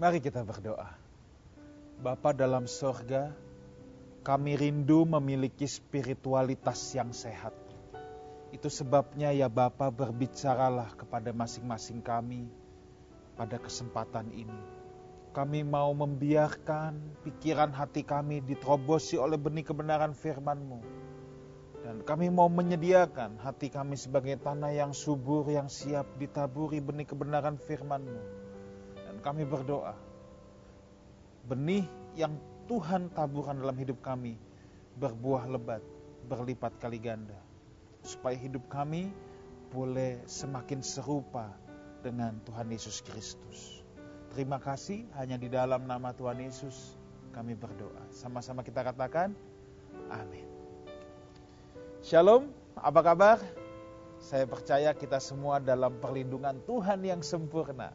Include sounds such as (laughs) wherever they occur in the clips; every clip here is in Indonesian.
Mari kita berdoa. Bapa dalam sorga, kami rindu memiliki spiritualitas yang sehat. Itu sebabnya ya Bapa berbicaralah kepada masing-masing kami pada kesempatan ini. Kami mau membiarkan pikiran hati kami diterobosi oleh benih kebenaran firman-Mu. Dan kami mau menyediakan hati kami sebagai tanah yang subur, yang siap ditaburi benih kebenaran firman-Mu. Kami berdoa, benih yang Tuhan taburkan dalam hidup kami berbuah lebat, berlipat kali ganda supaya hidup kami boleh semakin serupa dengan Tuhan Yesus Kristus. Terima kasih hanya di dalam nama Tuhan Yesus kami berdoa. Sama-sama kita katakan amin. Shalom, apa kabar? Saya percaya kita semua dalam perlindungan Tuhan yang sempurna.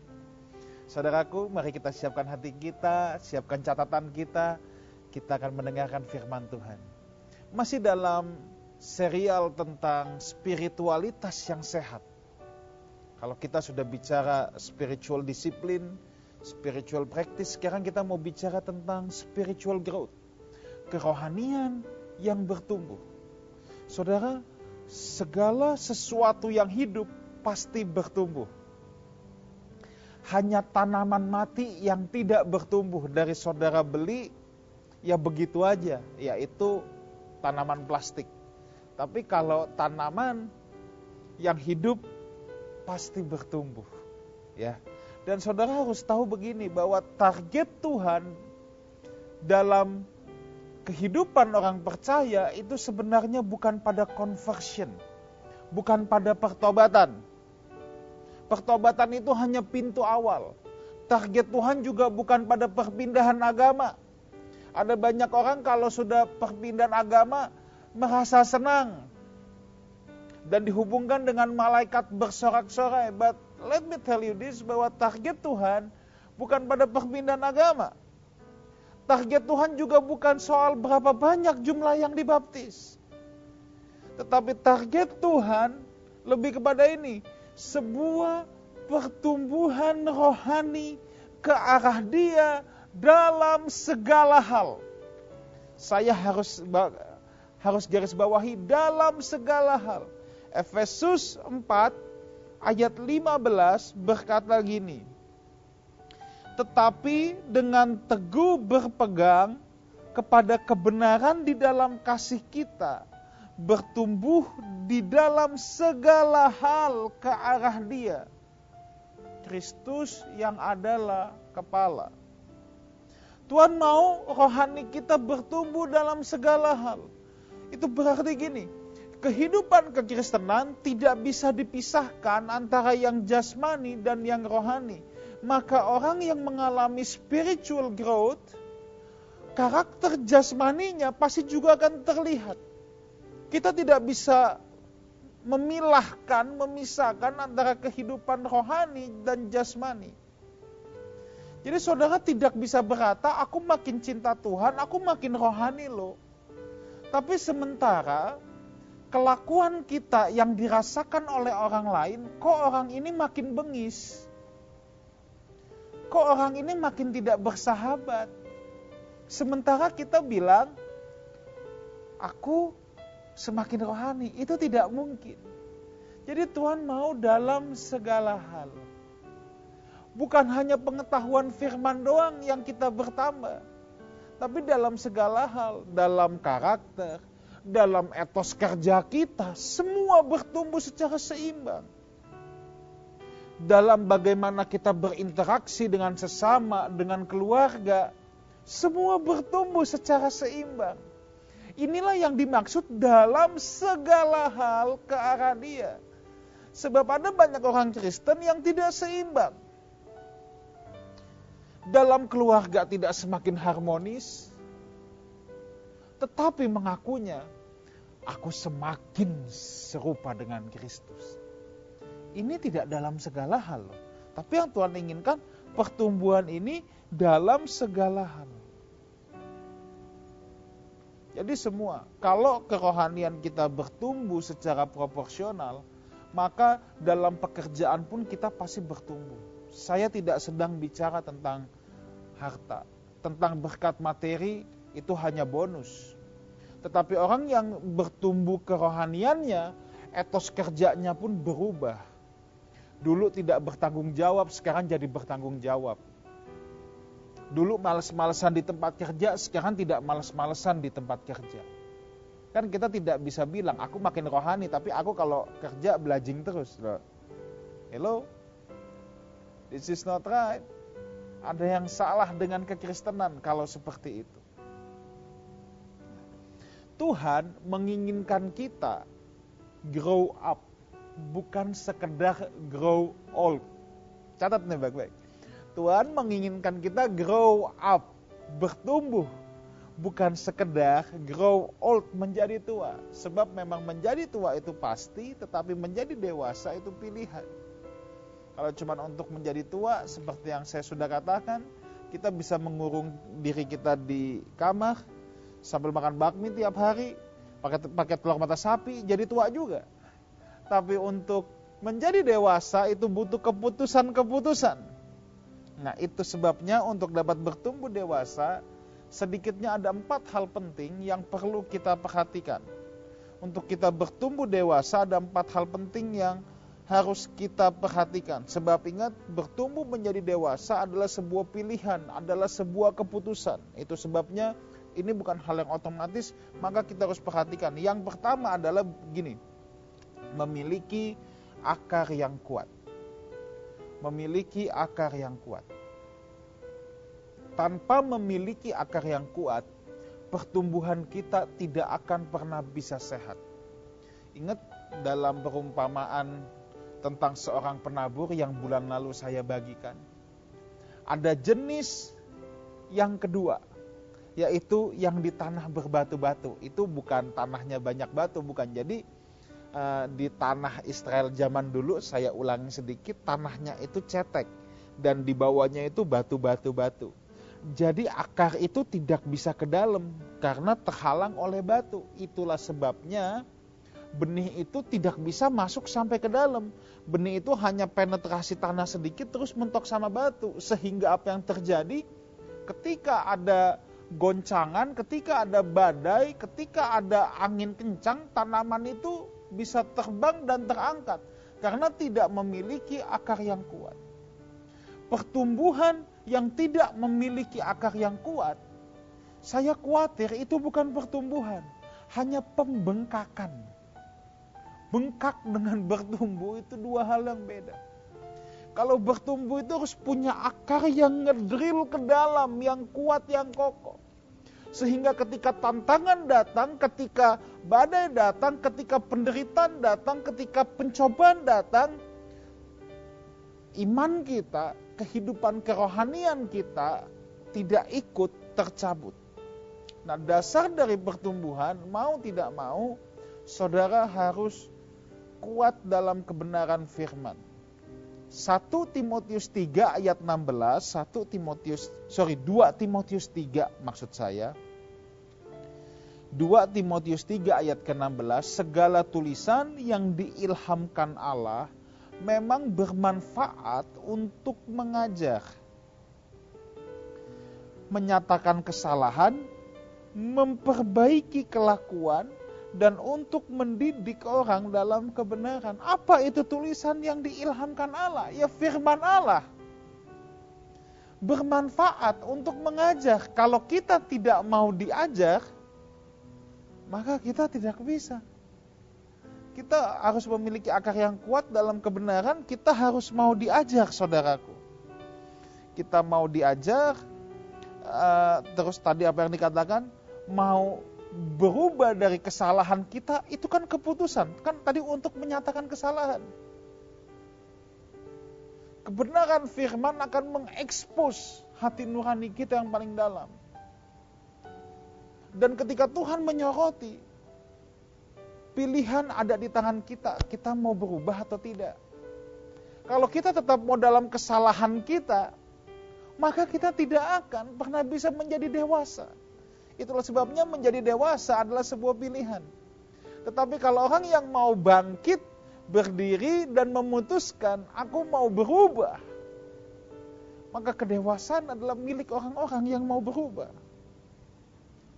Saudaraku, mari kita siapkan hati kita, siapkan catatan kita. Kita akan mendengarkan firman Tuhan. Masih dalam serial tentang spiritualitas yang sehat. Kalau kita sudah bicara spiritual disiplin, spiritual practice, sekarang kita mau bicara tentang spiritual growth. Kerohanian yang bertumbuh. Saudara, segala sesuatu yang hidup pasti bertumbuh. Hanya tanaman mati yang tidak bertumbuh dari saudara beli, ya begitu aja, yaitu tanaman plastik tapi kalau tanaman yang hidup pasti bertumbuh, ya. Dan saudara harus tahu begini bahwa target Tuhan dalam kehidupan orang percaya itu sebenarnya bukan pada conversion, bukan pada pertobatan. Pertobatan itu hanya pintu awal. Target Tuhan juga bukan pada perpindahan agama. Ada banyak orang kalau sudah perpindahan agama, merasa senang dan dihubungkan dengan malaikat bersorak-sorai. But let me tell you this bahwa target Tuhan bukan pada perpindahan agama. Target Tuhan juga bukan soal berapa banyak jumlah yang dibaptis. Tetapi target Tuhan lebih kepada ini, sebuah pertumbuhan rohani ke arah Dia dalam segala hal. Saya harus harus garis bawahi dalam segala hal. Efesus 4 ayat 15 berkata gini. Tetapi dengan teguh berpegang kepada kebenaran di dalam kasih kita, bertumbuh di dalam segala hal ke arah Dia. Kristus yang adalah kepala. Tuhan mau rohani kita bertumbuh dalam segala hal. Itu berarti gini, kehidupan kekristenan tidak bisa dipisahkan antara yang jasmani dan yang rohani. Maka orang yang mengalami spiritual growth, karakter jasmaninya pasti juga akan terlihat. Kita tidak bisa memilahkan, memisahkan antara kehidupan rohani dan jasmani. Jadi saudara tidak bisa berkata, aku makin cinta Tuhan, aku makin rohani loh. Tapi sementara kelakuan kita yang dirasakan oleh orang lain, kok orang ini makin bengis? Kok orang ini makin tidak bersahabat? Sementara kita bilang, aku semakin rohani. Itu tidak mungkin. Jadi Tuhan mau dalam segala hal. Bukan hanya pengetahuan firman doang yang kita bertambah tapi dalam segala hal, dalam karakter, dalam etos kerja kita, semua bertumbuh secara seimbang. Dalam bagaimana kita berinteraksi dengan sesama, dengan keluarga, semua bertumbuh secara seimbang. Inilah yang dimaksud dalam segala hal ke arah dia. Sebab ada banyak orang Kristen yang tidak seimbang dalam keluarga tidak semakin harmonis, tetapi mengakunya, aku semakin serupa dengan Kristus. Ini tidak dalam segala hal, tapi yang Tuhan inginkan pertumbuhan ini dalam segala hal. Jadi semua, kalau kerohanian kita bertumbuh secara proporsional, maka dalam pekerjaan pun kita pasti bertumbuh. Saya tidak sedang bicara tentang harta. Tentang berkat materi itu hanya bonus. Tetapi orang yang bertumbuh kerohaniannya, etos kerjanya pun berubah. Dulu tidak bertanggung jawab, sekarang jadi bertanggung jawab. Dulu males-malesan di tempat kerja, sekarang tidak males-malesan di tempat kerja. Kan kita tidak bisa bilang, aku makin rohani, tapi aku kalau kerja belajing terus. Hello? This is not right. Ada yang salah dengan kekristenan kalau seperti itu. Tuhan menginginkan kita grow up, bukan sekedar grow old. Catat nih baik-baik. Tuhan menginginkan kita grow up, bertumbuh, bukan sekedar grow old menjadi tua. Sebab memang menjadi tua itu pasti, tetapi menjadi dewasa itu pilihan. Kalau cuma untuk menjadi tua, seperti yang saya sudah katakan, kita bisa mengurung diri kita di kamar sambil makan bakmi tiap hari, pakai pakai telur mata sapi, jadi tua juga. Tapi untuk menjadi dewasa itu butuh keputusan-keputusan Nah itu sebabnya untuk dapat bertumbuh dewasa, sedikitnya ada empat hal penting yang perlu kita perhatikan. Untuk kita bertumbuh dewasa ada empat hal penting yang harus kita perhatikan. Sebab ingat, bertumbuh menjadi dewasa adalah sebuah pilihan, adalah sebuah keputusan. Itu sebabnya ini bukan hal yang otomatis, maka kita harus perhatikan. Yang pertama adalah gini, memiliki akar yang kuat memiliki akar yang kuat. Tanpa memiliki akar yang kuat, pertumbuhan kita tidak akan pernah bisa sehat. Ingat dalam perumpamaan tentang seorang penabur yang bulan lalu saya bagikan. Ada jenis yang kedua, yaitu yang di tanah berbatu-batu. Itu bukan tanahnya banyak batu, bukan. Jadi Eh, di tanah Israel zaman dulu saya ulangi sedikit tanahnya itu cetek dan di bawahnya itu batu-batu batu. Jadi akar itu tidak bisa ke dalam karena terhalang oleh batu. Itulah sebabnya benih itu tidak bisa masuk sampai ke dalam. Benih itu hanya penetrasi tanah sedikit terus mentok sama batu sehingga apa yang terjadi ketika ada goncangan, ketika ada badai, ketika ada angin kencang, tanaman itu bisa terbang dan terangkat karena tidak memiliki akar yang kuat. Pertumbuhan yang tidak memiliki akar yang kuat, saya khawatir itu bukan pertumbuhan, hanya pembengkakan. Bengkak dengan bertumbuh itu dua hal yang beda. Kalau bertumbuh itu harus punya akar yang ngedrill ke dalam, yang kuat, yang kokoh. Sehingga ketika tantangan datang, ketika badai datang, ketika penderitaan datang, ketika pencobaan datang, iman kita, kehidupan kerohanian kita tidak ikut tercabut. Nah, dasar dari pertumbuhan mau tidak mau saudara harus kuat dalam kebenaran firman. 1 Timotius 3 ayat 16, 1 Timotius sorry 2 Timotius 3 maksud saya 2 Timotius 3 ayat ke-16, segala tulisan yang diilhamkan Allah memang bermanfaat untuk mengajar, menyatakan kesalahan, memperbaiki kelakuan, dan untuk mendidik orang dalam kebenaran. Apa itu tulisan yang diilhamkan Allah? Ya firman Allah. Bermanfaat untuk mengajar. Kalau kita tidak mau diajar, maka kita tidak bisa. Kita harus memiliki akar yang kuat dalam kebenaran, kita harus mau diajar saudaraku. Kita mau diajar, uh, terus tadi apa yang dikatakan, mau berubah dari kesalahan kita, itu kan keputusan. Kan tadi untuk menyatakan kesalahan. Kebenaran firman akan mengekspos hati nurani kita yang paling dalam dan ketika Tuhan menyoroti, pilihan ada di tangan kita. Kita mau berubah atau tidak. Kalau kita tetap mau dalam kesalahan kita, maka kita tidak akan pernah bisa menjadi dewasa. Itulah sebabnya menjadi dewasa adalah sebuah pilihan. Tetapi kalau orang yang mau bangkit, berdiri dan memutuskan, aku mau berubah, maka kedewasaan adalah milik orang-orang yang mau berubah.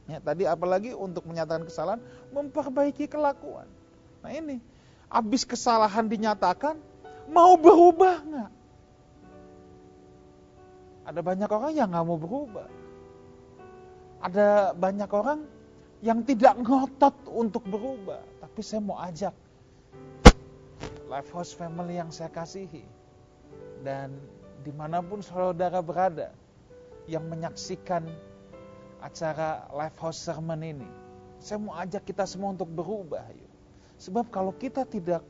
Ya, tadi apalagi untuk menyatakan kesalahan, memperbaiki kelakuan. Nah ini, habis kesalahan dinyatakan, mau berubah nggak? Ada banyak orang yang nggak mau berubah. Ada banyak orang yang tidak ngotot untuk berubah. Tapi saya mau ajak Lifehouse Family yang saya kasihi. Dan di mana pun saudara berada yang menyaksikan acara Lifehouse Sermon ini. Saya mau ajak kita semua untuk berubah. Yuk. Sebab kalau kita tidak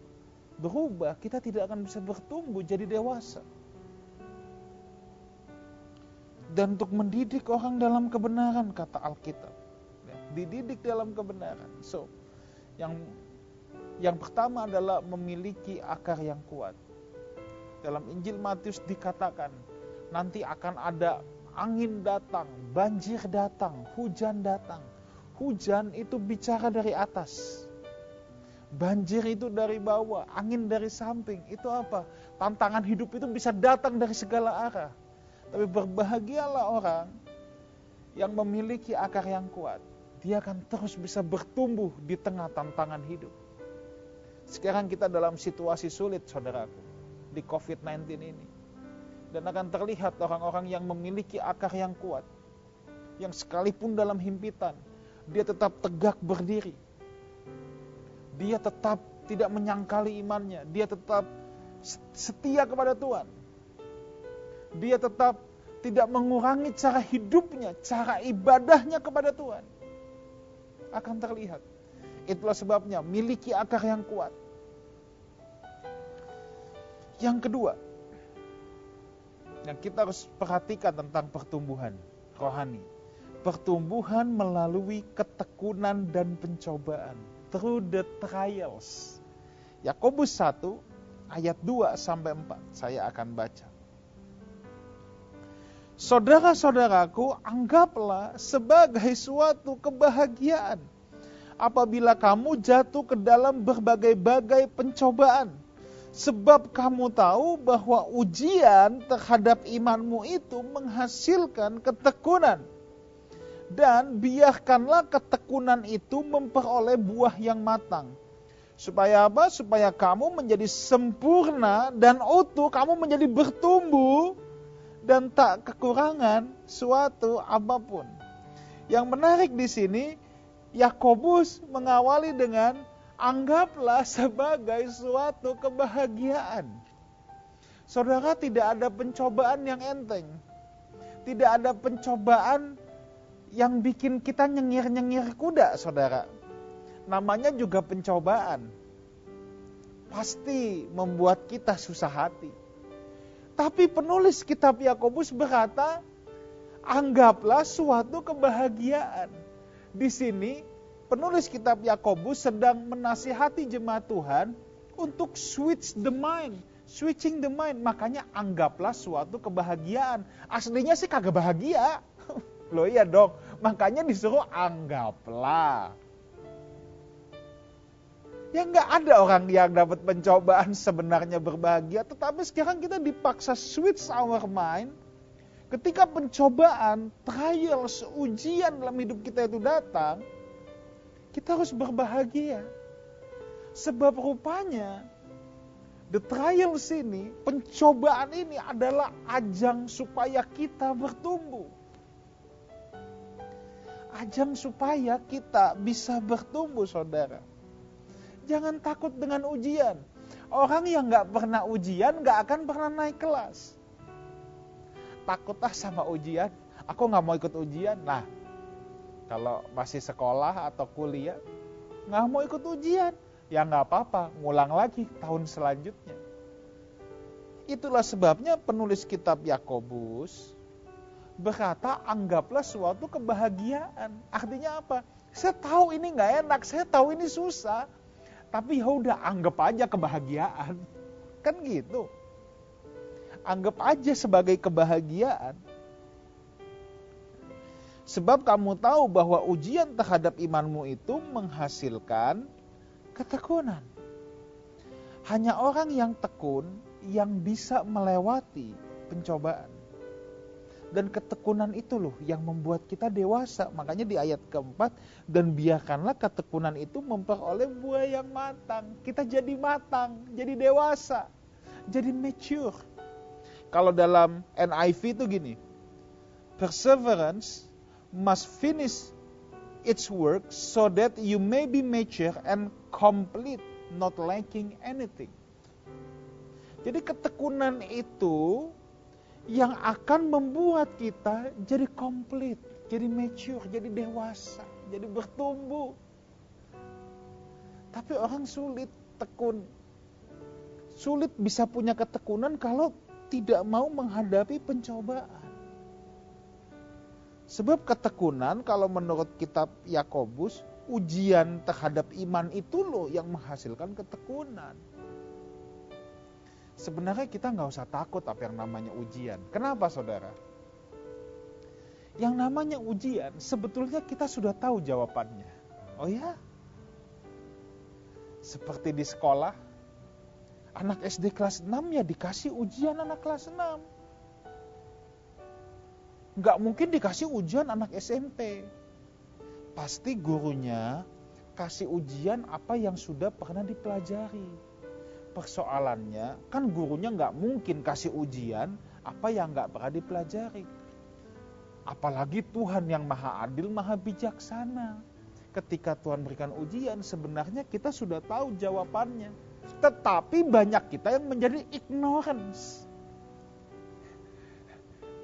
berubah, kita tidak akan bisa bertumbuh jadi dewasa. Dan untuk mendidik orang dalam kebenaran, kata Alkitab. Ya, dididik dalam kebenaran. So, yang yang pertama adalah memiliki akar yang kuat. Dalam Injil Matius dikatakan, nanti akan ada angin datang, banjir datang, hujan datang. Hujan itu bicara dari atas. Banjir itu dari bawah, angin dari samping. Itu apa? Tantangan hidup itu bisa datang dari segala arah. Tapi berbahagialah orang yang memiliki akar yang kuat. Dia akan terus bisa bertumbuh di tengah tantangan hidup. Sekarang kita dalam situasi sulit, saudaraku, di COVID-19 ini dan akan terlihat orang-orang yang memiliki akar yang kuat. Yang sekalipun dalam himpitan, dia tetap tegak berdiri. Dia tetap tidak menyangkali imannya. Dia tetap setia kepada Tuhan. Dia tetap tidak mengurangi cara hidupnya, cara ibadahnya kepada Tuhan. Akan terlihat. Itulah sebabnya miliki akar yang kuat. Yang kedua, yang kita harus perhatikan tentang pertumbuhan rohani. Pertumbuhan melalui ketekunan dan pencobaan. Through the trials. Yakobus 1 ayat 2 sampai 4 saya akan baca. Saudara-saudaraku, anggaplah sebagai suatu kebahagiaan apabila kamu jatuh ke dalam berbagai-bagai pencobaan Sebab kamu tahu bahwa ujian terhadap imanmu itu menghasilkan ketekunan. Dan biarkanlah ketekunan itu memperoleh buah yang matang. Supaya apa? Supaya kamu menjadi sempurna dan utuh, kamu menjadi bertumbuh dan tak kekurangan suatu apa pun. Yang menarik di sini, Yakobus mengawali dengan anggaplah sebagai suatu kebahagiaan. Saudara, tidak ada pencobaan yang enteng. Tidak ada pencobaan yang bikin kita nyengir-nyengir kuda, saudara. Namanya juga pencobaan. Pasti membuat kita susah hati. Tapi penulis kitab Yakobus berkata, anggaplah suatu kebahagiaan. Di sini penulis kitab Yakobus sedang menasihati jemaat Tuhan untuk switch the mind, switching the mind. Makanya anggaplah suatu kebahagiaan. Aslinya sih kagak bahagia. (laughs) Loh iya dong, makanya disuruh anggaplah. Ya nggak ada orang yang dapat pencobaan sebenarnya berbahagia, tetapi sekarang kita dipaksa switch our mind. Ketika pencobaan, trials, ujian dalam hidup kita itu datang, kita harus berbahagia. Sebab rupanya the trials ini, pencobaan ini adalah ajang supaya kita bertumbuh. Ajang supaya kita bisa bertumbuh saudara. Jangan takut dengan ujian. Orang yang gak pernah ujian gak akan pernah naik kelas. Takutlah sama ujian. Aku gak mau ikut ujian. Nah, kalau masih sekolah atau kuliah, nggak mau ikut ujian, ya nggak apa-apa, ngulang lagi tahun selanjutnya. Itulah sebabnya penulis kitab Yakobus berkata anggaplah suatu kebahagiaan. Artinya apa? Saya tahu ini nggak enak, saya tahu ini susah, tapi ya udah anggap aja kebahagiaan. Kan gitu. Anggap aja sebagai kebahagiaan. Sebab kamu tahu bahwa ujian terhadap imanmu itu menghasilkan ketekunan. Hanya orang yang tekun yang bisa melewati pencobaan. Dan ketekunan itu loh yang membuat kita dewasa. Makanya di ayat keempat, dan biarkanlah ketekunan itu memperoleh buah yang matang. Kita jadi matang, jadi dewasa, jadi mature. Kalau dalam NIV itu gini, perseverance must finish its work so that you may be mature and complete, not lacking anything. Jadi ketekunan itu yang akan membuat kita jadi komplit, jadi mature, jadi dewasa, jadi bertumbuh. Tapi orang sulit tekun. Sulit bisa punya ketekunan kalau tidak mau menghadapi pencobaan. Sebab ketekunan kalau menurut kitab Yakobus, ujian terhadap iman itu loh yang menghasilkan ketekunan sebenarnya kita nggak usah takut apa yang namanya ujian. Kenapa saudara? Yang namanya ujian sebetulnya kita sudah tahu jawabannya. Oh ya? Seperti di sekolah, anak SD kelas 6 ya dikasih ujian anak kelas 6. Nggak mungkin dikasih ujian anak SMP. Pasti gurunya kasih ujian apa yang sudah pernah dipelajari persoalannya kan gurunya nggak mungkin kasih ujian apa yang nggak pernah dipelajari. Apalagi Tuhan yang maha adil, maha bijaksana. Ketika Tuhan berikan ujian, sebenarnya kita sudah tahu jawabannya. Tetapi banyak kita yang menjadi ignorance.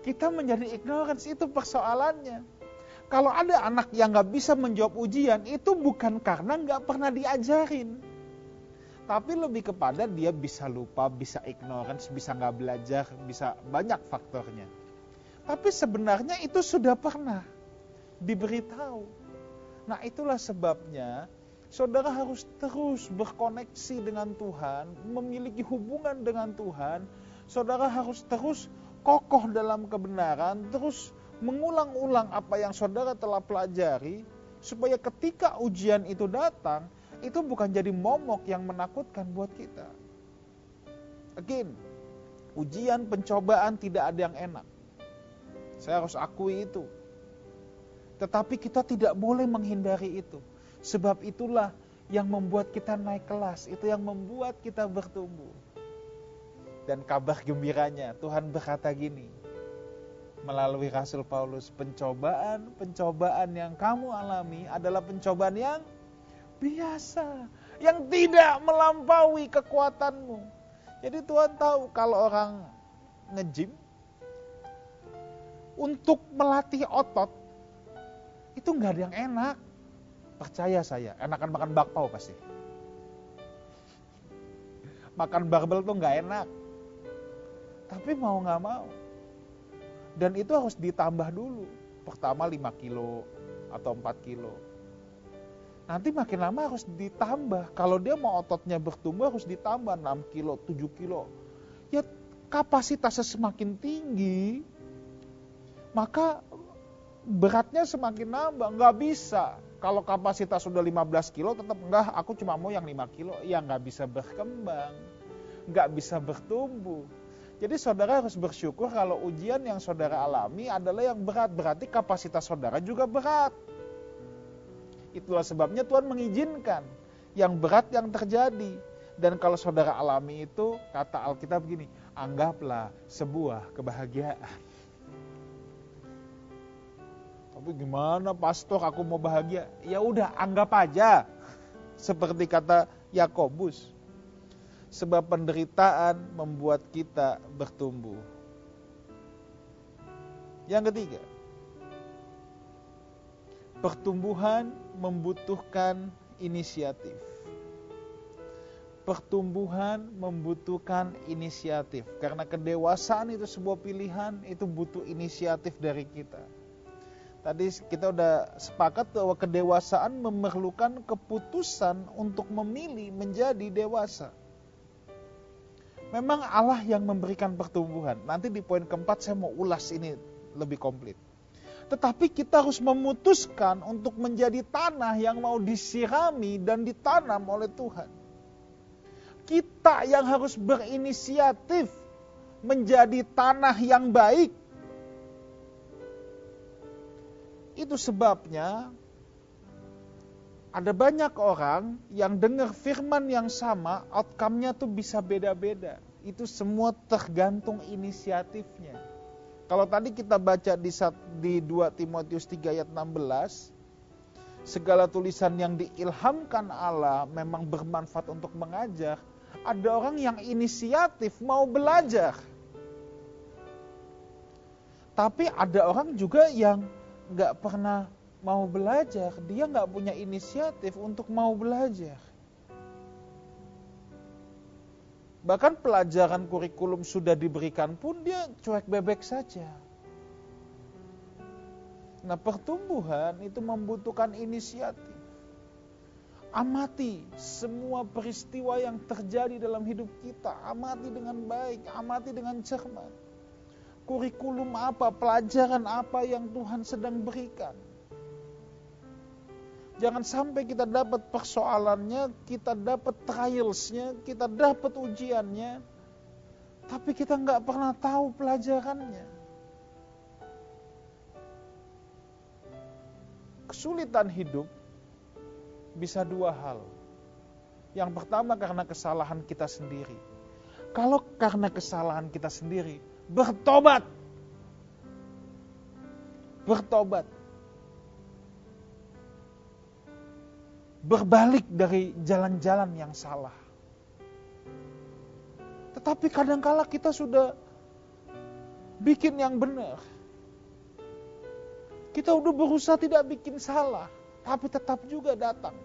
Kita menjadi ignorance, itu persoalannya. Kalau ada anak yang nggak bisa menjawab ujian, itu bukan karena nggak pernah diajarin tapi lebih kepada dia bisa lupa, bisa ignorance, bisa nggak belajar, bisa banyak faktornya. Tapi sebenarnya itu sudah pernah diberitahu. Nah itulah sebabnya saudara harus terus berkoneksi dengan Tuhan, memiliki hubungan dengan Tuhan. Saudara harus terus kokoh dalam kebenaran, terus mengulang-ulang apa yang saudara telah pelajari, supaya ketika ujian itu datang, itu bukan jadi momok yang menakutkan buat kita. Again, ujian pencobaan tidak ada yang enak. Saya harus akui itu. Tetapi kita tidak boleh menghindari itu. Sebab itulah yang membuat kita naik kelas, itu yang membuat kita bertumbuh. Dan kabar gembiranya, Tuhan berkata gini, melalui Rasul Paulus, pencobaan-pencobaan yang kamu alami adalah pencobaan yang biasa yang tidak melampaui kekuatanmu. Jadi Tuhan tahu kalau orang ngejim untuk melatih otot itu nggak ada yang enak. Percaya saya, enakan makan bakpao pasti. Makan barbel tuh nggak enak. Tapi mau nggak mau. Dan itu harus ditambah dulu. Pertama 5 kilo atau 4 kilo nanti makin lama harus ditambah. Kalau dia mau ototnya bertumbuh harus ditambah 6 kilo, 7 kilo. Ya kapasitasnya semakin tinggi, maka beratnya semakin nambah. Nggak bisa. Kalau kapasitas sudah 15 kilo tetap enggak, aku cuma mau yang 5 kilo. Ya nggak bisa berkembang, nggak bisa bertumbuh. Jadi saudara harus bersyukur kalau ujian yang saudara alami adalah yang berat. Berarti kapasitas saudara juga berat. Itulah sebabnya Tuhan mengizinkan yang berat yang terjadi. Dan kalau saudara alami itu, kata Alkitab begini, anggaplah sebuah kebahagiaan. Tapi gimana pastor aku mau bahagia? Ya udah anggap aja. Seperti kata Yakobus. Sebab penderitaan membuat kita bertumbuh. Yang ketiga, Pertumbuhan membutuhkan inisiatif. Pertumbuhan membutuhkan inisiatif karena kedewasaan itu sebuah pilihan, itu butuh inisiatif dari kita. Tadi kita udah sepakat bahwa kedewasaan memerlukan keputusan untuk memilih menjadi dewasa. Memang Allah yang memberikan pertumbuhan. Nanti di poin keempat saya mau ulas ini lebih komplit. Tetapi kita harus memutuskan untuk menjadi tanah yang mau disirami dan ditanam oleh Tuhan. Kita yang harus berinisiatif menjadi tanah yang baik. Itu sebabnya ada banyak orang yang dengar firman yang sama, outcome-nya tuh bisa beda-beda. Itu semua tergantung inisiatifnya. Kalau tadi kita baca di, di 2 Timotius 3 ayat 16, segala tulisan yang diilhamkan Allah memang bermanfaat untuk mengajar. Ada orang yang inisiatif mau belajar. Tapi ada orang juga yang nggak pernah mau belajar, dia nggak punya inisiatif untuk mau belajar. Bahkan pelajaran kurikulum sudah diberikan pun dia cuek bebek saja. Nah pertumbuhan itu membutuhkan inisiatif. Amati semua peristiwa yang terjadi dalam hidup kita. Amati dengan baik, amati dengan cermat. Kurikulum apa, pelajaran apa yang Tuhan sedang berikan Jangan sampai kita dapat persoalannya, kita dapat trialsnya, kita dapat ujiannya, tapi kita nggak pernah tahu pelajarannya. Kesulitan hidup bisa dua hal. Yang pertama karena kesalahan kita sendiri. Kalau karena kesalahan kita sendiri, bertobat. Bertobat berbalik dari jalan-jalan yang salah. Tetapi kadangkala kita sudah bikin yang benar. Kita udah berusaha tidak bikin salah, tapi tetap juga datang.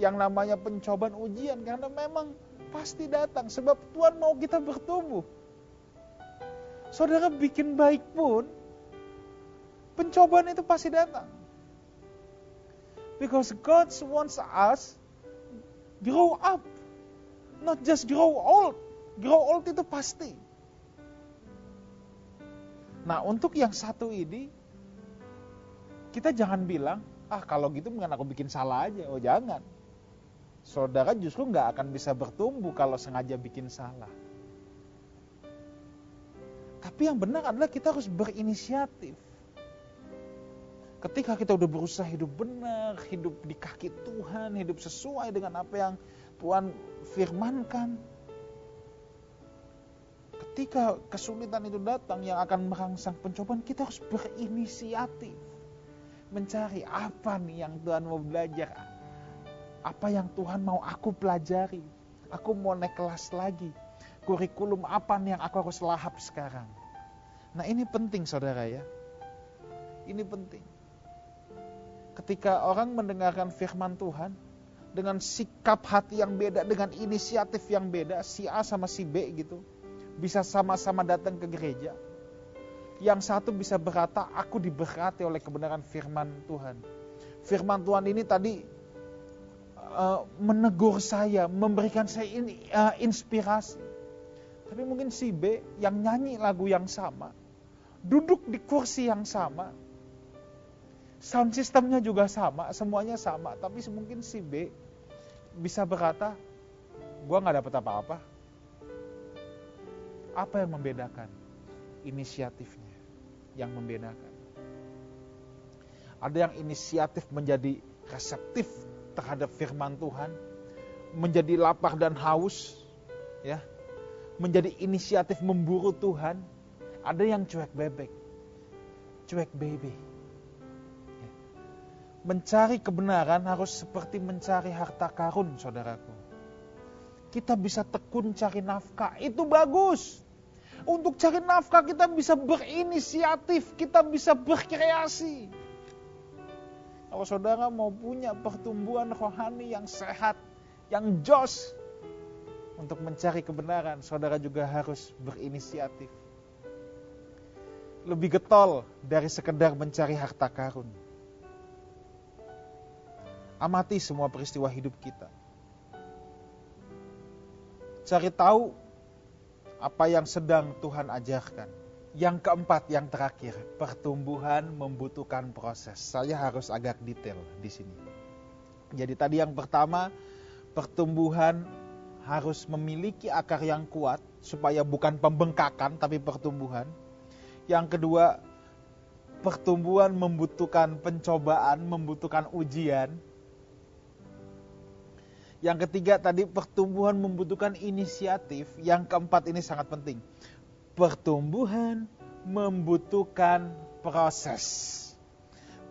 Yang namanya pencobaan ujian karena memang pasti datang sebab Tuhan mau kita bertumbuh. Saudara bikin baik pun pencobaan itu pasti datang. Because God wants us grow up. Not just grow old. Grow old itu pasti. Nah untuk yang satu ini, kita jangan bilang, ah kalau gitu mungkin aku bikin salah aja. Oh jangan. Saudara justru nggak akan bisa bertumbuh kalau sengaja bikin salah. Tapi yang benar adalah kita harus berinisiatif. Ketika kita udah berusaha hidup benar, hidup di kaki Tuhan, hidup sesuai dengan apa yang Tuhan firmankan. Ketika kesulitan itu datang yang akan merangsang pencobaan, kita harus berinisiatif. Mencari apa nih yang Tuhan mau belajar. Apa yang Tuhan mau aku pelajari. Aku mau naik kelas lagi. Kurikulum apa nih yang aku harus lahap sekarang. Nah ini penting saudara ya. Ini penting ketika orang mendengarkan firman Tuhan dengan sikap hati yang beda, dengan inisiatif yang beda, si A sama si B gitu, bisa sama-sama datang ke gereja. Yang satu bisa berkata, aku diberkati oleh kebenaran firman Tuhan. Firman Tuhan ini tadi uh, menegur saya, memberikan saya ini, uh, inspirasi. Tapi mungkin si B yang nyanyi lagu yang sama, duduk di kursi yang sama, sound systemnya juga sama, semuanya sama, tapi mungkin si B bisa berkata, gue nggak dapat apa-apa. Apa yang membedakan? Inisiatifnya yang membedakan. Ada yang inisiatif menjadi reseptif terhadap firman Tuhan, menjadi lapar dan haus, ya, menjadi inisiatif memburu Tuhan. Ada yang cuek bebek, cuek baby Mencari kebenaran harus seperti mencari harta karun, saudaraku. Kita bisa tekun cari nafkah, itu bagus. Untuk cari nafkah kita bisa berinisiatif, kita bisa berkreasi. Kalau saudara mau punya pertumbuhan rohani yang sehat, yang jos, untuk mencari kebenaran, saudara juga harus berinisiatif. Lebih getol dari sekedar mencari harta karun. Amati semua peristiwa hidup kita. Cari tahu apa yang sedang Tuhan ajarkan. Yang keempat, yang terakhir, pertumbuhan membutuhkan proses. Saya harus agak detail di sini. Jadi tadi yang pertama, pertumbuhan harus memiliki akar yang kuat supaya bukan pembengkakan tapi pertumbuhan. Yang kedua, pertumbuhan membutuhkan pencobaan, membutuhkan ujian. Yang ketiga tadi pertumbuhan membutuhkan inisiatif. Yang keempat ini sangat penting. Pertumbuhan membutuhkan proses.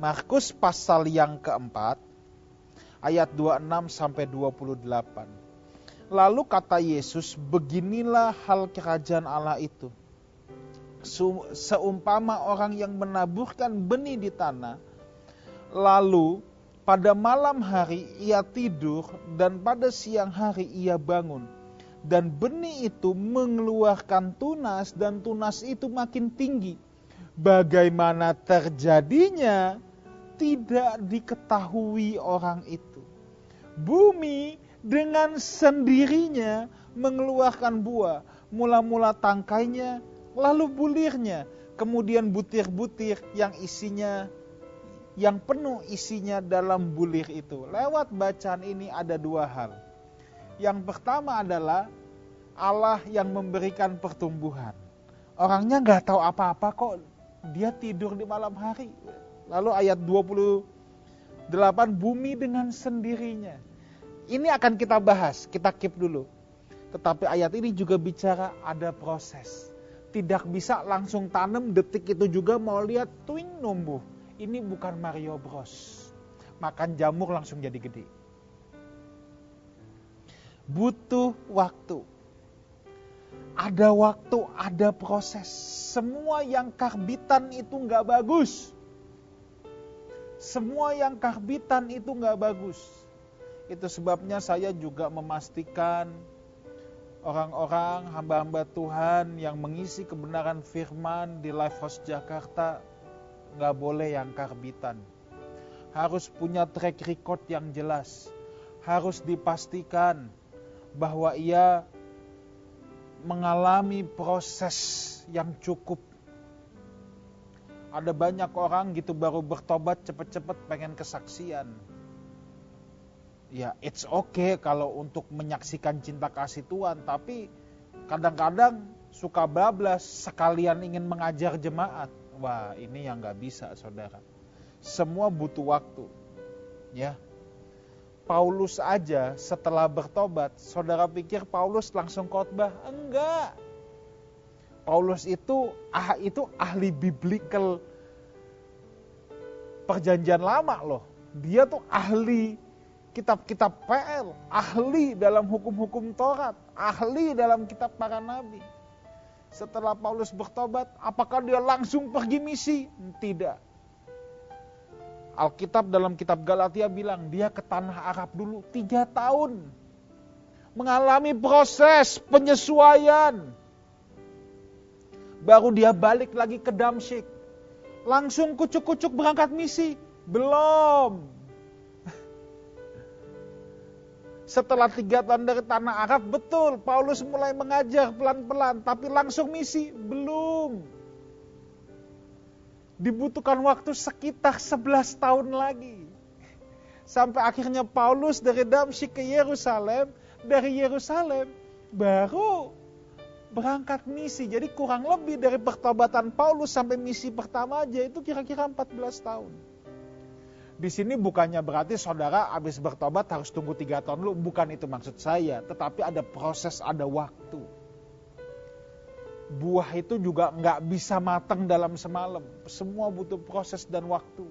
Markus pasal yang keempat ayat 26 sampai 28. Lalu kata Yesus, beginilah hal kerajaan Allah itu. Seumpama orang yang menaburkan benih di tanah, lalu pada malam hari ia tidur dan pada siang hari ia bangun. Dan benih itu mengeluarkan tunas dan tunas itu makin tinggi. Bagaimana terjadinya tidak diketahui orang itu. Bumi dengan sendirinya mengeluarkan buah, mula-mula tangkainya, lalu bulirnya, kemudian butir-butir yang isinya yang penuh isinya dalam bulir itu. Lewat bacaan ini ada dua hal. Yang pertama adalah Allah yang memberikan pertumbuhan. Orangnya nggak tahu apa-apa kok dia tidur di malam hari. Lalu ayat 28 bumi dengan sendirinya. Ini akan kita bahas, kita keep dulu. Tetapi ayat ini juga bicara ada proses. Tidak bisa langsung tanam detik itu juga mau lihat twing numbuh ini bukan Mario Bros. Makan jamur langsung jadi gede. Butuh waktu. Ada waktu, ada proses. Semua yang karbitan itu nggak bagus. Semua yang karbitan itu nggak bagus. Itu sebabnya saya juga memastikan orang-orang hamba-hamba Tuhan yang mengisi kebenaran firman di Life House Jakarta nggak boleh yang karbitan. Harus punya track record yang jelas. Harus dipastikan bahwa ia mengalami proses yang cukup. Ada banyak orang gitu baru bertobat cepet-cepet pengen kesaksian. Ya, it's okay kalau untuk menyaksikan cinta kasih Tuhan, tapi kadang-kadang suka bablas sekalian ingin mengajar jemaat. Wah, ini yang nggak bisa, saudara. Semua butuh waktu, ya. Paulus aja setelah bertobat, saudara pikir Paulus langsung khotbah? Enggak. Paulus itu ah itu ahli biblical perjanjian lama loh. Dia tuh ahli kitab-kitab PL, ahli dalam hukum-hukum Taurat, ahli dalam kitab para nabi setelah Paulus bertobat, apakah dia langsung pergi misi? Tidak. Alkitab dalam kitab Galatia bilang dia ke tanah Arab dulu tiga tahun. Mengalami proses penyesuaian. Baru dia balik lagi ke Damsyik. Langsung kucuk-kucuk berangkat misi. Belum. Setelah tiga tahun dari tanah Arab, betul Paulus mulai mengajar pelan-pelan, tapi langsung misi belum. Dibutuhkan waktu sekitar 11 tahun lagi. Sampai akhirnya Paulus dari Damsyik ke Yerusalem, dari Yerusalem baru berangkat misi. Jadi kurang lebih dari pertobatan Paulus sampai misi pertama aja itu kira-kira 14 tahun. Di sini bukannya berarti saudara habis bertobat harus tunggu tiga tahun lu, bukan itu maksud saya. Tetapi ada proses, ada waktu. Buah itu juga nggak bisa matang dalam semalam. Semua butuh proses dan waktu.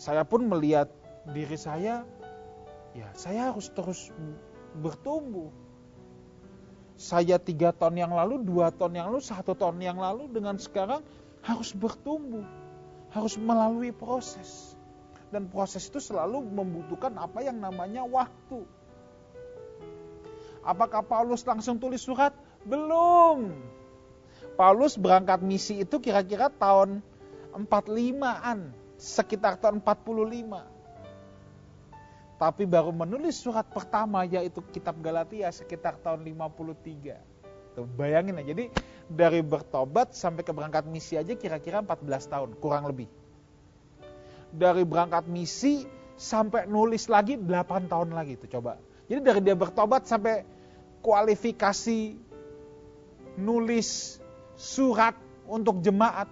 Saya pun melihat diri saya, ya saya harus terus bertumbuh. Saya tiga tahun yang lalu, dua tahun yang lalu, satu tahun yang lalu dengan sekarang harus bertumbuh harus melalui proses. Dan proses itu selalu membutuhkan apa yang namanya waktu. Apakah Paulus langsung tulis surat? Belum. Paulus berangkat misi itu kira-kira tahun 45-an, sekitar tahun 45. Tapi baru menulis surat pertama yaitu kitab Galatia sekitar tahun 53. Tuh, bayangin aja. Jadi dari bertobat sampai ke berangkat misi aja kira-kira 14 tahun, kurang lebih. Dari berangkat misi sampai nulis lagi 8 tahun lagi itu coba. Jadi dari dia bertobat sampai kualifikasi nulis surat untuk jemaat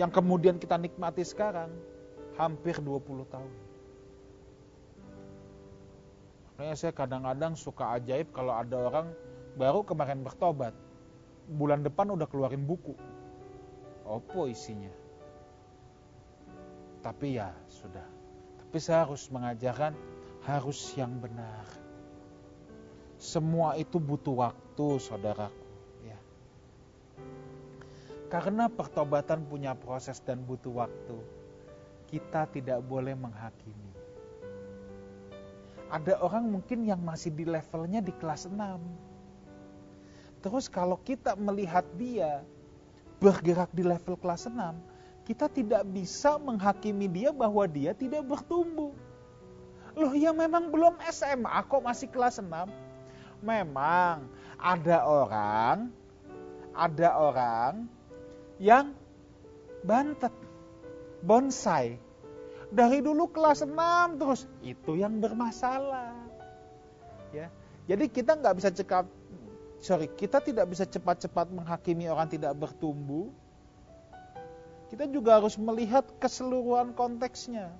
yang kemudian kita nikmati sekarang hampir 20 tahun. Makanya saya kadang-kadang suka ajaib kalau ada orang baru kemarin bertobat. Bulan depan udah keluarin buku. Opo isinya? Tapi ya sudah. Tapi saya harus mengajarkan harus yang benar. Semua itu butuh waktu, saudaraku. Ya. Karena pertobatan punya proses dan butuh waktu, kita tidak boleh menghakimi. Ada orang mungkin yang masih di levelnya di kelas 6. Terus kalau kita melihat dia bergerak di level kelas 6, kita tidak bisa menghakimi dia bahwa dia tidak bertumbuh. Loh ya memang belum SMA kok masih kelas 6 memang ada orang ada orang yang bantet bonsai. Dari dulu kelas 6 terus itu yang bermasalah. Ya jadi kita nggak bisa cekap sorry kita tidak bisa cepat-cepat menghakimi orang tidak bertumbuh kita juga harus melihat keseluruhan konteksnya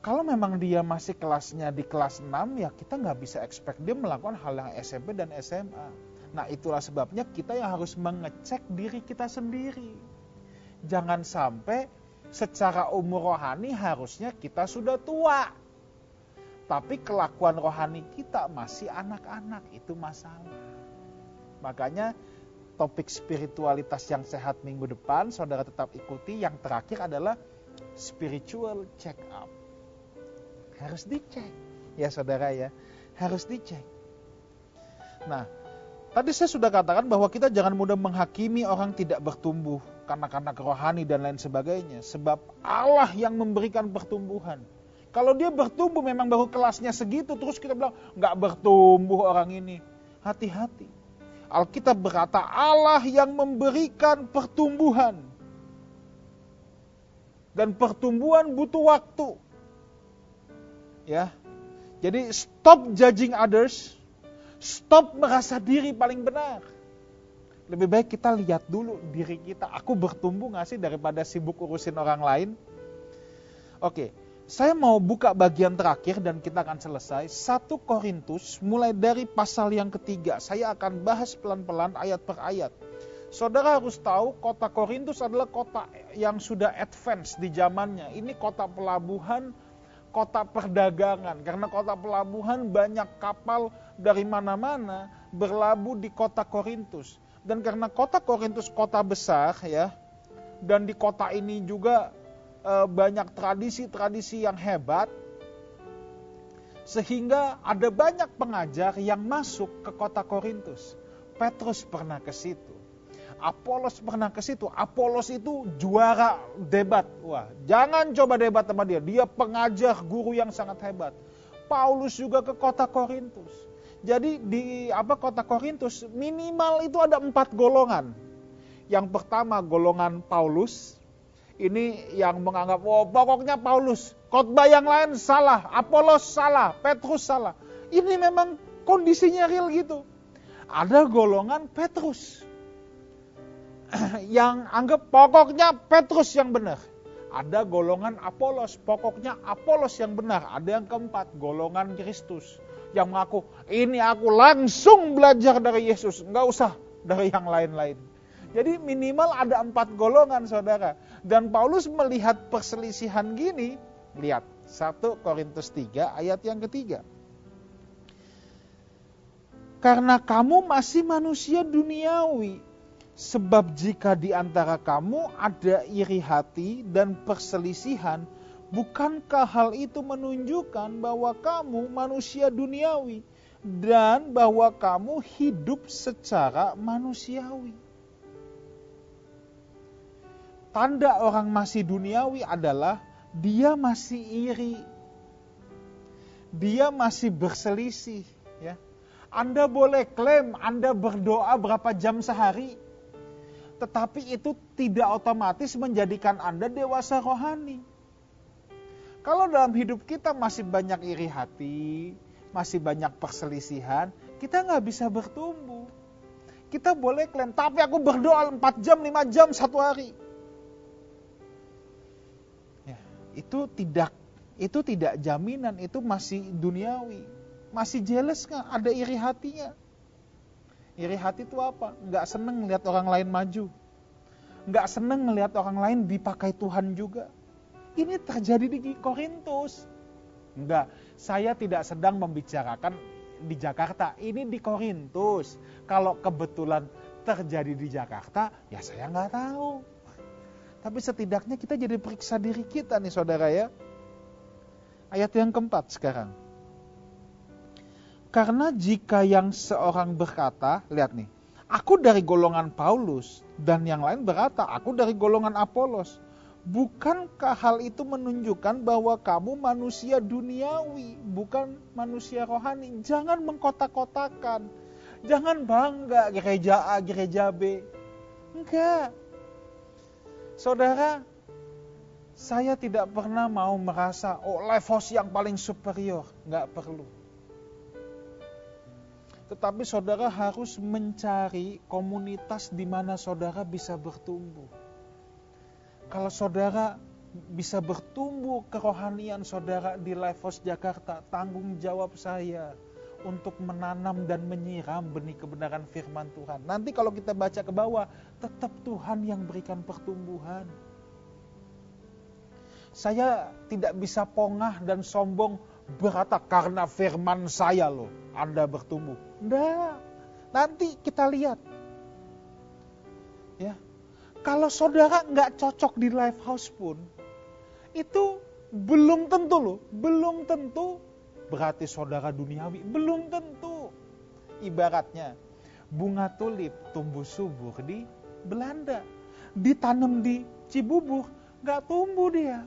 kalau memang dia masih kelasnya di kelas 6 ya kita nggak bisa expect dia melakukan hal yang SMP dan SMA. Nah itulah sebabnya kita yang harus mengecek diri kita sendiri. Jangan sampai secara umur rohani harusnya kita sudah tua. Tapi kelakuan rohani kita masih anak-anak, itu masalah. Makanya topik spiritualitas yang sehat minggu depan, saudara tetap ikuti. Yang terakhir adalah spiritual check up harus dicek. Ya saudara ya, harus dicek. Nah, tadi saya sudah katakan bahwa kita jangan mudah menghakimi orang tidak bertumbuh karena rohani dan lain sebagainya. Sebab Allah yang memberikan pertumbuhan. Kalau dia bertumbuh memang baru kelasnya segitu, terus kita bilang nggak bertumbuh orang ini. Hati-hati. Alkitab berkata Allah yang memberikan pertumbuhan. Dan pertumbuhan butuh waktu. Ya. Jadi stop judging others, stop merasa diri paling benar. Lebih baik kita lihat dulu diri kita, aku bertumbuh gak sih daripada sibuk urusin orang lain. Oke, saya mau buka bagian terakhir dan kita akan selesai. Satu Korintus mulai dari pasal yang ketiga. Saya akan bahas pelan-pelan ayat per ayat. Saudara harus tahu kota Korintus adalah kota yang sudah advance di zamannya. Ini kota pelabuhan kota perdagangan. Karena kota pelabuhan banyak kapal dari mana-mana berlabuh di kota Korintus. Dan karena kota Korintus kota besar ya, dan di kota ini juga banyak tradisi-tradisi yang hebat, sehingga ada banyak pengajar yang masuk ke kota Korintus. Petrus pernah ke situ. Apolos pernah ke situ. Apolos itu juara debat. Wah, jangan coba debat sama dia. Dia pengajar guru yang sangat hebat. Paulus juga ke kota Korintus. Jadi di apa kota Korintus minimal itu ada empat golongan. Yang pertama golongan Paulus. Ini yang menganggap, oh pokoknya Paulus. Khotbah yang lain salah, Apolos salah, Petrus salah. Ini memang kondisinya real gitu. Ada golongan Petrus (clears throat) yang anggap pokoknya Petrus yang benar. Ada golongan Apolos, pokoknya Apolos yang benar. Ada yang keempat, golongan Kristus. Yang mengaku, ini aku langsung belajar dari Yesus. Nggak usah dari yang lain-lain. Jadi minimal ada empat golongan saudara. Dan Paulus melihat perselisihan gini, lihat 1 Korintus 3 ayat yang ketiga. Karena kamu masih manusia duniawi, Sebab jika di antara kamu ada iri hati dan perselisihan, bukankah hal itu menunjukkan bahwa kamu manusia duniawi dan bahwa kamu hidup secara manusiawi? Tanda orang masih duniawi adalah dia masih iri. Dia masih berselisih, ya. Anda boleh klaim Anda berdoa berapa jam sehari, tetapi itu tidak otomatis menjadikan Anda dewasa rohani. Kalau dalam hidup kita masih banyak iri hati, masih banyak perselisihan, kita nggak bisa bertumbuh. Kita boleh klaim, tapi aku berdoa 4 jam, 5 jam satu hari. Itu tidak itu tidak jaminan, itu masih duniawi. Masih jealous nggak? Ada iri hatinya. Iri hati itu apa? Nggak seneng melihat orang lain maju. Nggak seneng melihat orang lain dipakai Tuhan juga. Ini terjadi di Korintus. Enggak, saya tidak sedang membicarakan di Jakarta. Ini di Korintus. Kalau kebetulan terjadi di Jakarta, ya saya nggak tahu. Tapi setidaknya kita jadi periksa diri kita nih saudara ya. Ayat yang keempat sekarang. Karena jika yang seorang berkata, lihat nih, aku dari golongan Paulus dan yang lain berkata, aku dari golongan Apolos. Bukankah hal itu menunjukkan bahwa kamu manusia duniawi, bukan manusia rohani? Jangan mengkotak-kotakan. Jangan bangga gereja A, gereja B. Enggak. Saudara, saya tidak pernah mau merasa, oh house yang paling superior. Enggak perlu tetapi saudara harus mencari komunitas di mana saudara bisa bertumbuh. Kalau saudara bisa bertumbuh kerohanian saudara di Life House Jakarta, tanggung jawab saya untuk menanam dan menyiram benih kebenaran firman Tuhan. Nanti kalau kita baca ke bawah, tetap Tuhan yang berikan pertumbuhan. Saya tidak bisa pongah dan sombong berkata karena firman saya loh Anda bertumbuh. Enggak. Nanti kita lihat. Ya. Kalau saudara nggak cocok di live house pun, itu belum tentu loh, belum tentu berarti saudara duniawi, belum tentu. Ibaratnya bunga tulip tumbuh subur di Belanda, ditanam di Cibubur, nggak tumbuh dia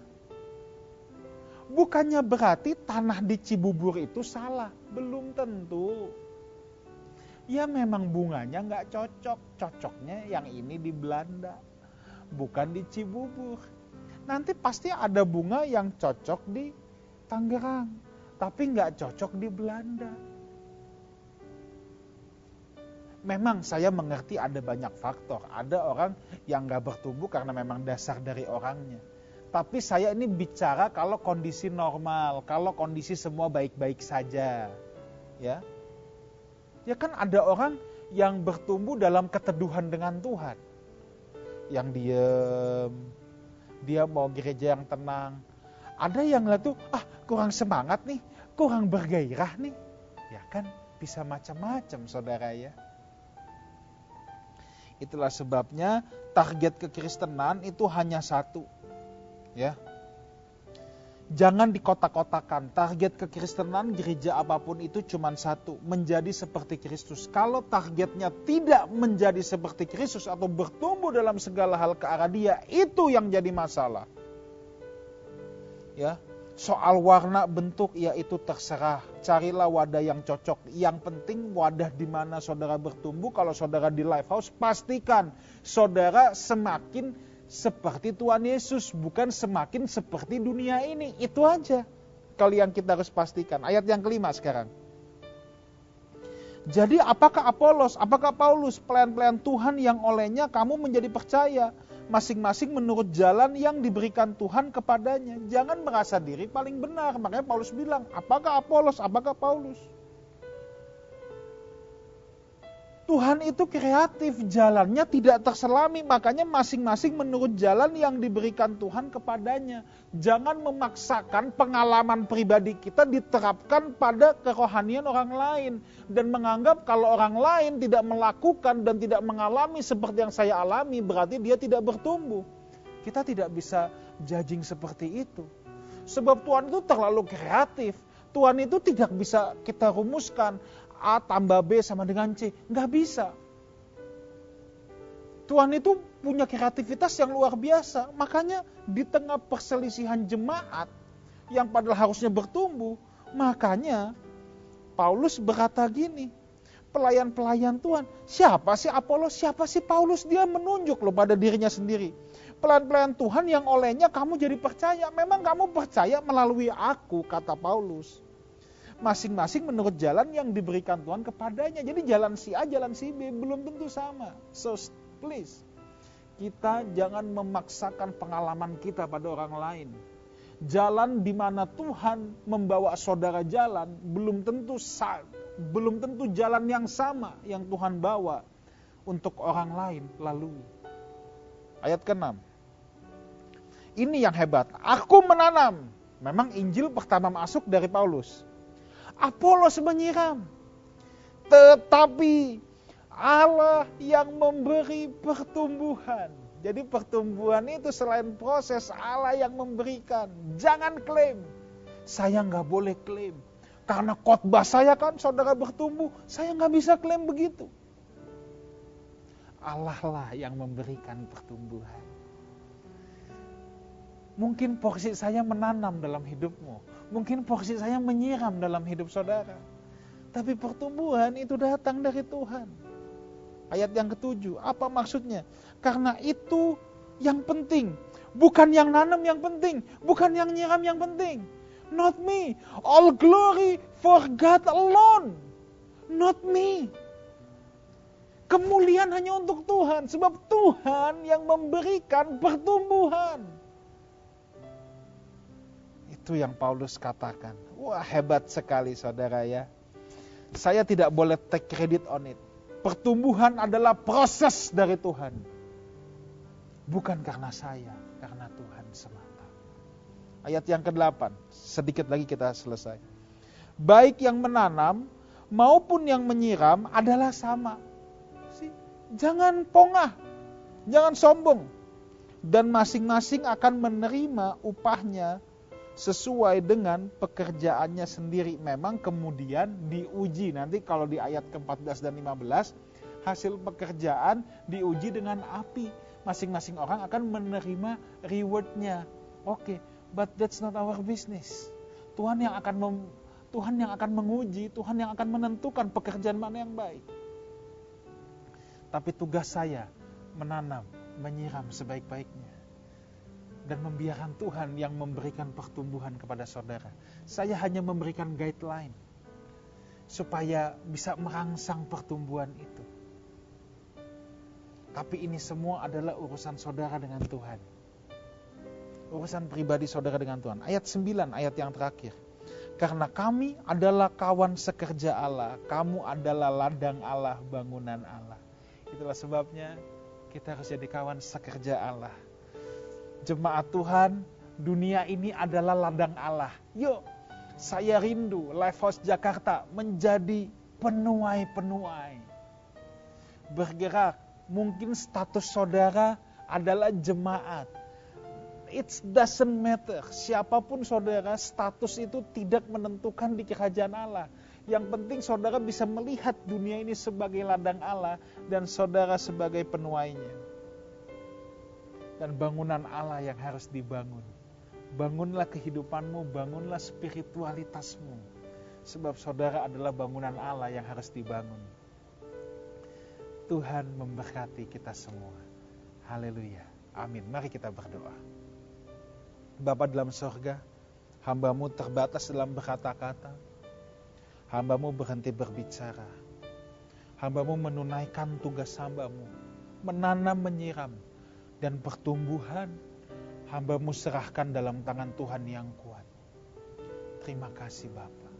Bukannya berarti tanah di Cibubur itu salah, belum tentu. Ya memang bunganya nggak cocok, cocoknya yang ini di Belanda, bukan di Cibubur. Nanti pasti ada bunga yang cocok di Tangerang, tapi nggak cocok di Belanda. Memang saya mengerti ada banyak faktor. Ada orang yang nggak bertumbuh karena memang dasar dari orangnya tapi saya ini bicara kalau kondisi normal, kalau kondisi semua baik-baik saja. Ya. Ya kan ada orang yang bertumbuh dalam keteduhan dengan Tuhan. Yang diem, dia mau gereja yang tenang. Ada yang lah tuh, ah kurang semangat nih, kurang bergairah nih. Ya kan bisa macam-macam saudara ya. Itulah sebabnya target kekristenan itu hanya satu, ya Jangan dikotak-kotakan. Target kekristenan gereja apa pun itu cuma satu, menjadi seperti Kristus. Kalau targetnya tidak menjadi seperti Kristus atau bertumbuh dalam segala hal ke arah Dia, itu yang jadi masalah. Ya, soal warna bentuk ya itu terserah. Carilah wadah yang cocok. Yang penting wadah di mana saudara bertumbuh. Kalau saudara di live house, pastikan saudara semakin seperti Tuhan Yesus, bukan semakin seperti dunia ini. Itu aja. Kalau yang kita harus pastikan. Ayat yang kelima sekarang. Jadi apakah Apolos, apakah Paulus, pelayan-pelayan Tuhan yang olehnya kamu menjadi percaya, masing-masing menurut jalan yang diberikan Tuhan kepadanya. Jangan merasa diri paling benar. Makanya Paulus bilang, apakah Apolos, apakah Paulus? Tuhan itu kreatif, jalannya tidak terselami, makanya masing-masing menurut jalan yang diberikan Tuhan kepadanya. Jangan memaksakan pengalaman pribadi kita diterapkan pada kerohanian orang lain dan menganggap kalau orang lain tidak melakukan dan tidak mengalami seperti yang saya alami, berarti dia tidak bertumbuh. Kita tidak bisa judging seperti itu. Sebab Tuhan itu terlalu kreatif. Tuhan itu tidak bisa kita rumuskan A tambah B sama dengan C. Nggak bisa. Tuhan itu punya kreativitas yang luar biasa. Makanya di tengah perselisihan jemaat yang padahal harusnya bertumbuh, makanya Paulus berkata gini, pelayan-pelayan Tuhan, siapa sih Apolos, siapa sih Paulus? Dia menunjuk loh pada dirinya sendiri. Pelayan-pelayan Tuhan yang olehnya kamu jadi percaya. Memang kamu percaya melalui aku, kata Paulus. Masing-masing menurut jalan yang diberikan Tuhan kepadanya. Jadi jalan si A, jalan si B belum tentu sama. So please, kita jangan memaksakan pengalaman kita pada orang lain. Jalan di mana Tuhan membawa saudara jalan belum tentu belum tentu jalan yang sama yang Tuhan bawa untuk orang lain lalui. Ayat ke-6. Ini yang hebat. Aku menanam. Memang Injil pertama masuk dari Paulus. Apolos menyiram. Tetapi Allah yang memberi pertumbuhan. Jadi pertumbuhan itu selain proses Allah yang memberikan. Jangan klaim. Saya nggak boleh klaim. Karena khotbah saya kan saudara bertumbuh. Saya nggak bisa klaim begitu. Allah lah yang memberikan pertumbuhan. Mungkin porsi saya menanam dalam hidupmu. Mungkin porsi saya menyiram dalam hidup saudara. Tapi pertumbuhan itu datang dari Tuhan. Ayat yang ketujuh, apa maksudnya? Karena itu yang penting. Bukan yang nanam yang penting. Bukan yang nyiram yang penting. Not me. All glory for God alone. Not me. Kemuliaan hanya untuk Tuhan, sebab Tuhan yang memberikan pertumbuhan. Itu yang Paulus katakan. Wah, hebat sekali saudara ya. Saya tidak boleh take credit on it. Pertumbuhan adalah proses dari Tuhan. Bukan karena saya, karena Tuhan semata. Ayat yang ke-8, sedikit lagi kita selesai. Baik yang menanam maupun yang menyiram adalah sama Jangan pongah, jangan sombong. Dan masing-masing akan menerima upahnya sesuai dengan pekerjaannya sendiri. Memang kemudian diuji. Nanti kalau di ayat ke-14 dan 15, hasil pekerjaan diuji dengan api. Masing-masing orang akan menerima rewardnya. Oke, okay, but that's not our business. Tuhan yang akan mem, Tuhan yang akan menguji, Tuhan yang akan menentukan pekerjaan mana yang baik. Tapi tugas saya menanam, menyiram sebaik-baiknya. Dan membiarkan Tuhan yang memberikan pertumbuhan kepada saudara. Saya hanya memberikan guideline. Supaya bisa merangsang pertumbuhan itu. Tapi ini semua adalah urusan saudara dengan Tuhan. Urusan pribadi saudara dengan Tuhan. Ayat 9, ayat yang terakhir. Karena kami adalah kawan sekerja Allah, kamu adalah ladang Allah, bangunan Allah. Itulah sebabnya kita harus jadi kawan sekerja Allah. Jemaat Tuhan, dunia ini adalah ladang Allah. Yuk, saya rindu Life House Jakarta menjadi penuai-penuai. Bergerak, mungkin status saudara adalah jemaat. It doesn't matter. Siapa pun saudara, status itu tidak menentukan di kerajaan Allah yang penting saudara bisa melihat dunia ini sebagai ladang Allah dan saudara sebagai penuainya. Dan bangunan Allah yang harus dibangun. Bangunlah kehidupanmu, bangunlah spiritualitasmu. Sebab saudara adalah bangunan Allah yang harus dibangun. Tuhan memberkati kita semua. Haleluya. Amin. Mari kita berdoa. Bapak dalam sorga, hambamu terbatas dalam berkata-kata, hambamu berhenti berbicara. Hambamu menunaikan tugas hambamu, menanam, menyiram, dan pertumbuhan hambamu serahkan dalam tangan Tuhan yang kuat. Terima kasih Bapa.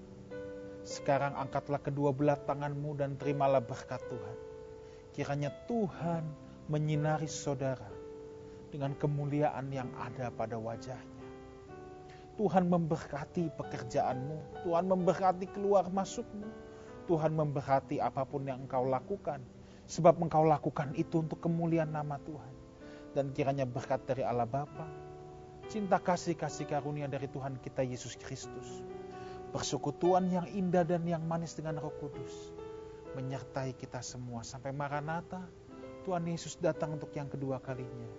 Sekarang angkatlah kedua belah tanganmu dan terimalah berkat Tuhan. Kiranya Tuhan menyinari saudara dengan kemuliaan yang ada pada wajahnya Tuhan memberkati pekerjaanmu, Tuhan memberkati keluar masukmu, Tuhan memberkati apa pun yang engkau lakukan, sebab engkau lakukan itu untuk kemuliaan nama Tuhan. Dan kiranya berkat dari Allah Bapa, cinta kasih kasih karunia dari Tuhan kita Yesus Kristus, persekutuan yang indah dan yang manis dengan Roh Kudus, menyertai kita semua sampai Maranatha, Tuhan Yesus datang untuk yang kedua kalinya,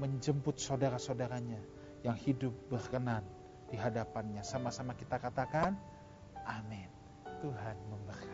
menjemput saudara-saudaranya yang hidup berkenan di hadapannya. Sama-sama kita katakan, amin. Tuhan memberkati.